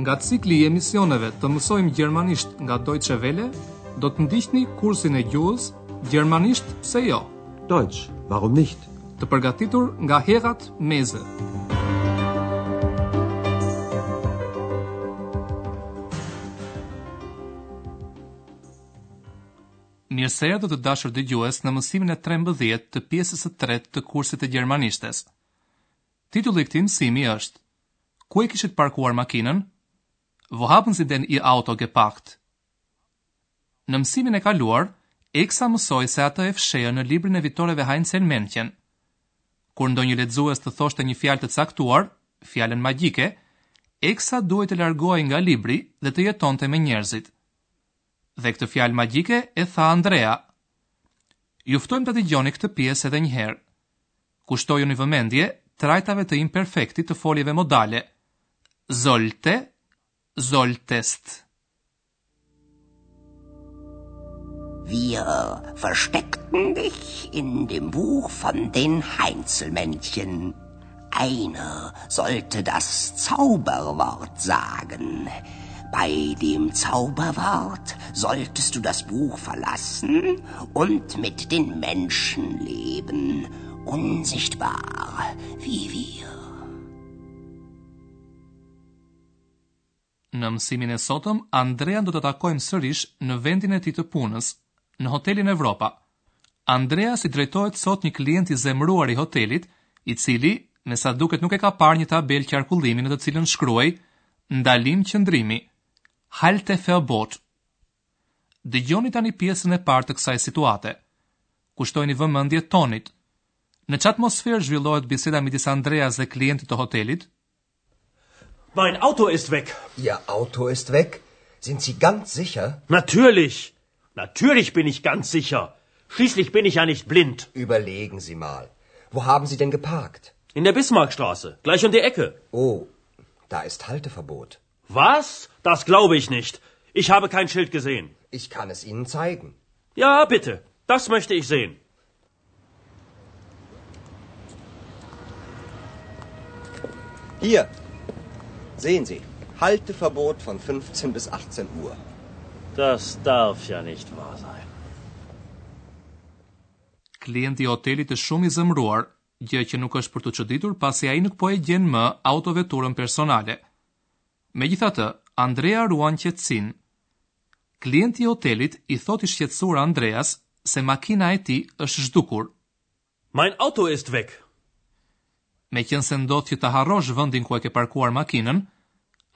Nga cikli i emisioneve të mësojmë gjermanisht nga Deutsche Welle, do të ndiqni kursin e gjuhës Gjermanisht pse jo? Deutsch, warum nicht? Të përgatitur nga Herrad Meese. Mirëseerdhët të dashur dëgjues në mësimin e trembëdhjetë të pjesës së tretë të kursit të gjermanishtes. Titulli i këtij mësimi është Ku e kishit parkuar makinën? Wo haben Sie denn Ihr Auto geparkt? Në mësimin e kaluar, Eksa mësoi se atë e fshehën në librin e vitoreve Heinzelmännchen. Kur ndonjë lexues të thoshte një fjalë të caktuar, fjalën magjike, Eksa duhej të largohej nga libri dhe të jetonte me njerëzit. Dhe këtë fjalë magjike e tha Andrea. Ju ftojmë ta dëgjoni këtë pjesë edhe një herë. Kushtojuni vëmendje trajtave të imperfektit të foljeve modale. Sollte, solltest. Wir versteckten dich in dem Buch von den Heinzelmännchen. Einer sollte das Zauberwort sagen. Bei dem Zauberwort solltest du das Buch verlassen und mit den Menschen leben, unsichtbar wie wir. Në mësimin e sotëm, Andrean do ta takojmë sërish në vendin e tij të punës, në Hotelin Evropa. Andreas i drejtohet sot një klient i zemëruar i hotelit, i cili, me sa duket nuk e ka parë një tabelë qarkullimi në të cilën shkruhej Ndalim qëndrimi, Halteverbot. Dëgjoni tani pjesën e parë të kësaj situate. Kushtojini vëmendje tonit. Në ç'atmosferë zhvillohet biseda midis Andreas dhe klientit të hotelit? Mein Auto ist weg. Ihr Auto ist weg? Sind Sie ganz sicher? Natürlich. Natürlich bin ich ganz sicher. Schließlich bin ich ja nicht blind. Überlegen Sie mal. Wo haben Sie denn geparkt? In der Bismarckstraße, gleich um die Ecke. Oh, da ist Halteverbot. Was? Das glaube ich nicht. Ich habe kein Schild gesehen. Ich kann es Ihnen zeigen. Ja, bitte. Das möchte ich sehen. Hier, sehen Sie, Halteverbot von 15 bis 18 Uhr. Das darf ja nicht wahr sein. Klienti i hotelit është shumë i zemëruar, gjë që nuk është për t'u çuditur pasi ai nuk po e gjen më autoveturën personale. Megjithatë, Andrea ruan qetësinë. Klienti i hotelit i thotë i shqetësuar Andreas se makina e tij është zhdukur. Mein Auto ist weg! Meqenëse ndodh që ta harrosh vendin ku e ke parkuar makinën,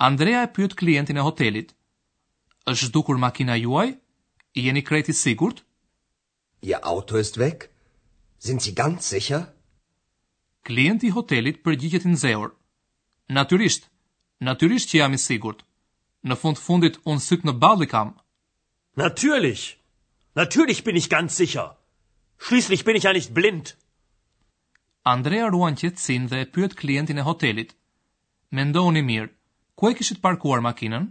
Andrea e pyet klientin e hotelit, Është zhdukur makina juaj? Jeni krejt i sigurt? Ihr Auto ist weg? Sind Sie ganz sicher? Klienti i hotelit përgjigjet i nxehur, Natyrisht, natyrisht që jam i sigurt. Në fund fundit unë sytë në ballë i kam. Natürlich, natürlich bin ich ganz sicher. Schließlich bin ich ja nicht blind. Andrea ruan qetësinë dhe e pyet klientin e hotelit, Mendohuni mirë, ku e kishit parkuar makinën?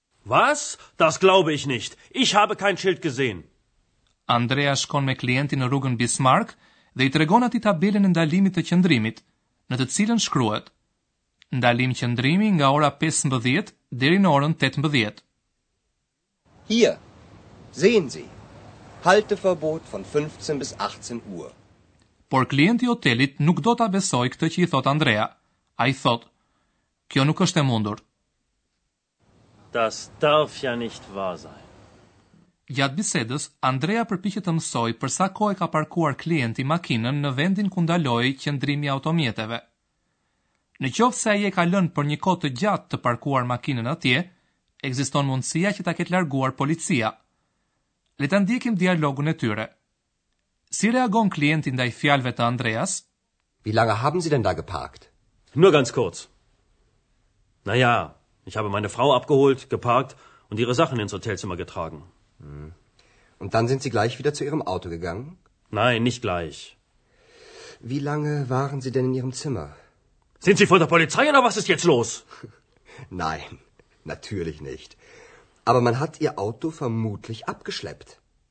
Was? Das glaube ich nicht. Ich habe kein Schild gesehen. Andrea shkon me klientin në rrugën Bismarck dhe i tregon atij tabelën e ndalimit të qëndrimit, në të cilën shkruhet Ndalim qëndrimi nga ora 15 deri në orën 18. Hier, sehen Sie, Halteverbot von 15 bis 18 Uhr. Por klienti i hotelit nuk do ta besojë këtë që i thotë Andrea. Ai thotë, Kjo nuk është e mundur. Das darf ja nicht wahr sein! Gjatë bisedës, Andrea përpiqet të mësojë për sa kohë e ka parkuar klienti makinën në vendin ku ndalohet qëndrimi i automjeteve. Në qoftë se ai e ka lënë për një kohë të gjatë të parkuar makinën atje, ekziston mundësia që ta ketë larguar policia. Le ta ndjekim dialogun e tyre. Si reagon klienti ndaj fjalëve të Andreas? Wie lange haben Sie denn da geparkt? Nur ganz kurz. Na ja, Ich habe meine Frau abgeholt, geparkt und ihre Sachen ins Hotelzimmer getragen. Und dann sind Sie gleich wieder zu Ihrem Auto gegangen? Nein, nicht gleich. Wie lange waren Sie denn in Ihrem Zimmer? Sind Sie von der Polizei oder was ist jetzt los? Nein, natürlich nicht. Aber man hat Ihr Auto vermutlich abgeschleppt.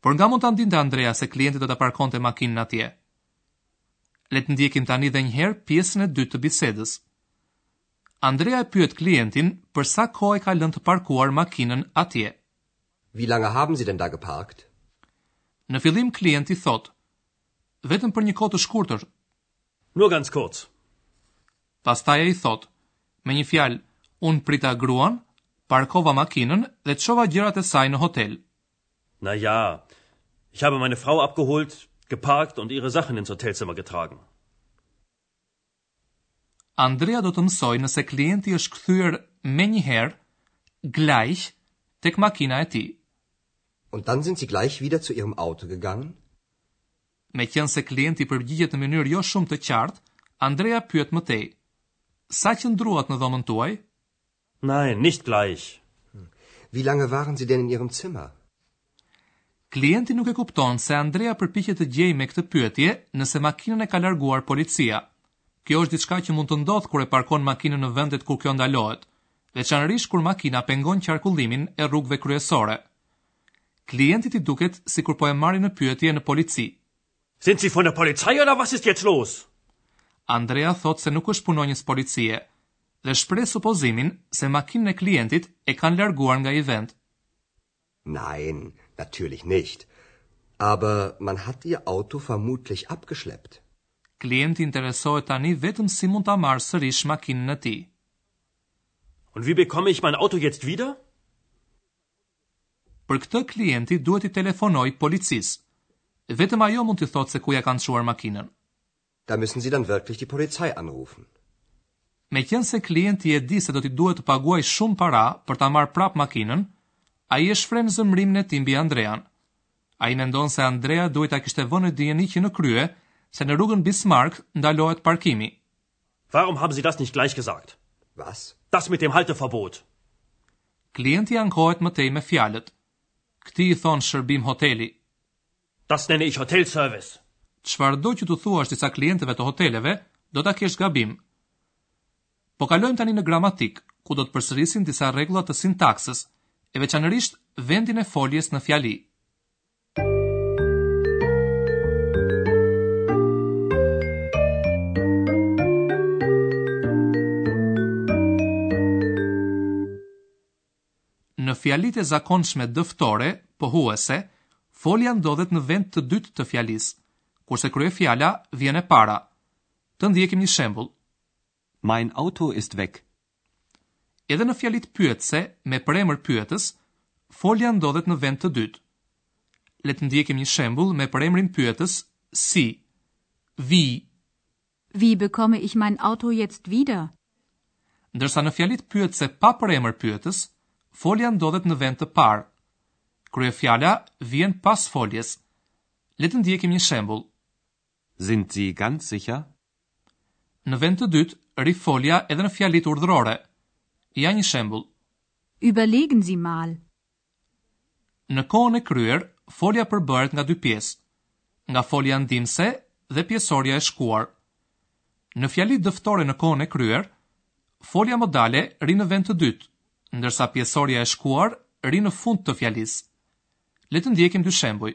Por nga mund ta dinte Andrea se klienti do ta parkonte makinën atje? Le të ndjekim tani dhe një herë pjesën e dytë të bisedës. Andrea e pyet klientin për sa kohë e ka lënë të parkuar makinën atje. Wie lange haben Sie denn da geparkt? Në fillim klienti thotë, Vetëm për një kohë të shkurtër. Nur ganz kurz. Pastaj ai thotë, me një fjalë, unë prita gruan, parkova makinën dhe çova gjërat e saj në hotel. Na ja, ich habe meine Frau abgeholt, geparkt und ihre Sachen ins Hotelzimmer getragen. Andrea do të mësojë nëse klienti është kthyer menjëherë, gleich, tek makina e tij. Und dann sind sie gleich wieder zu ihrem Auto gegangen? Meqenëse klienti përgjigjet në mënyrë jo shumë të qartë, Andrea pyet më tej, Sa qëndruat në dhomën tuaj? Nein, nicht gleich. Hm. Wie lange waren Sie denn in Ihrem Zimmer? Klienti nuk e kupton se Andrea përpiqet të gjejë me këtë pyetje nëse makinën e ka larguar policia. Kjo është diçka që mund të ndodhë kur e parkon makinën në vendet ku kjo ndalohet, veçanërisht kur makina pengon qarkullimin e rrugëve kryesore. Klientit i duket sikur po e marrin në pyetje në polici, Sind Sie von der Polizei oder was ist jetzt los? Andrea thotë se nuk është punonjës policie dhe shpreh supozimin se makinën e klientit e kanë larguar nga ai vend. Nein, natürlich nicht. Aber man hat ihr Auto vermutlich abgeschleppt. Klienti interesohet tani vetëm si mund ta marrë sërish makinën e tij. Und wie bekomme ich mein Auto jetzt wieder? Për këtë klienti duhet t'i telefonojë policisë. Vetëm ajo mund t'i thotë se ku ia kanë çuar makinën. Da müssen Sie dann wirklich die Polizei anrufen. Meqenëse klienti e di se do t'i duhet të paguajë shumë para për ta marrë prapë makinën, ai e shfryn zemërimin e tij mbi Andrean. Ai mendon se Andrea duhej ta kishte vënë në dijeni që në krye se në rrugën Bismarck ndalohet parkimi. Warum haben Sie das nicht gleich gesagt? Was? Das mit dem Halteverbot. Klienti ankohet më tej me fjalët. Këtij i thonë shërbim hoteli. Das nenne ich Hotelservice. Çfarëdo që t'u thuash disa klientëve të hoteleve, do ta kesh gabim. Po kalojmë tani në gramatikë, ku do të përsërisim disa rregulla të sintaksës, e veçanërisht vendin e foljes në fjali. Në fjalitë e zakonshme dëftore, pohuese, folja ndodhet në vend të dytë të fjalisë, kurse kryefjala vjen e para. Të ndjekim një shembull. Mein Auto ist weg. Edhe në fjalitë pyetëse me përemër pyetës, folja ndodhet në vend të dytë. Le të ndjekim një shembull me përemrin pyetës si Wie Wie bekomme ich mein Auto jetzt wieder? Ndërsa në fjalitë pyetëse pa përemër pyetës, folja ndodhet në vend të parë. Kryefjala vjen pas foljes. Le të ndjekim një shembull. Sind Sie ganz sicher? Në vend të dytë, rri folja edhe në fjalitë urdhërore. Ja një shembull. Überlegen Sie mal. Në kohën e kryer, folja përbëhet nga dy pjesë, nga folja ndihmëse dhe pjesorja e shkuar. Në fjalitë dëftore në kohën e kryer, folja modale rri në vend të dytë, ndërsa pjesorja e shkuar rri në fund të fjalisë. Le të ndjekim dy shembuj.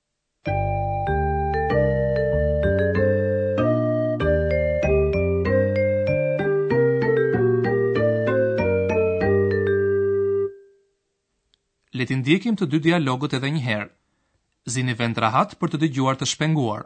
Le t'i ndjekim të dy dialogët edhe një herë. Zini vend rahat për të dëgjuar të shpenguar.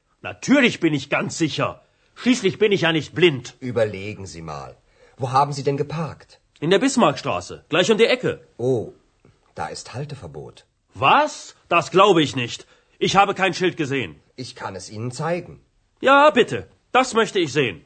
Natürlich bin ich ganz sicher. Schließlich bin ich ja nicht blind. Überlegen Sie mal. Wo haben Sie denn geparkt? In der Bismarckstraße, gleich um die Ecke. Oh, da ist Halteverbot. Was? Das glaube ich nicht. Ich habe kein Schild gesehen. Ich kann es Ihnen zeigen. Ja, bitte. Das möchte ich sehen.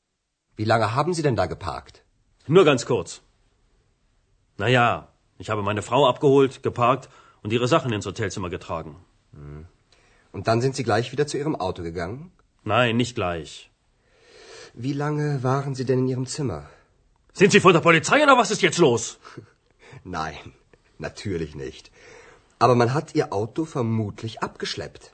Wie lange haben Sie denn da geparkt? Nur ganz kurz. Na ja, ich habe meine Frau abgeholt, geparkt und ihre Sachen ins Hotelzimmer getragen. Hm. Und dann sind Sie gleich wieder zu Ihrem Auto gegangen? Nein, nicht gleich. Wie lange waren Sie denn in Ihrem Zimmer? Sind Sie von der Polizei oder was ist jetzt los? Nein, natürlich nicht. Aber man hat Ihr Auto vermutlich abgeschleppt.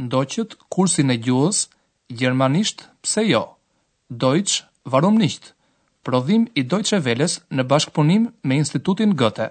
Ndoqët kursin e gjuhës, gjermanisht pse jo, Deutsch warum nicht, prodhim i Dojçe Veles në bashkëpunim me Institutin Goethe.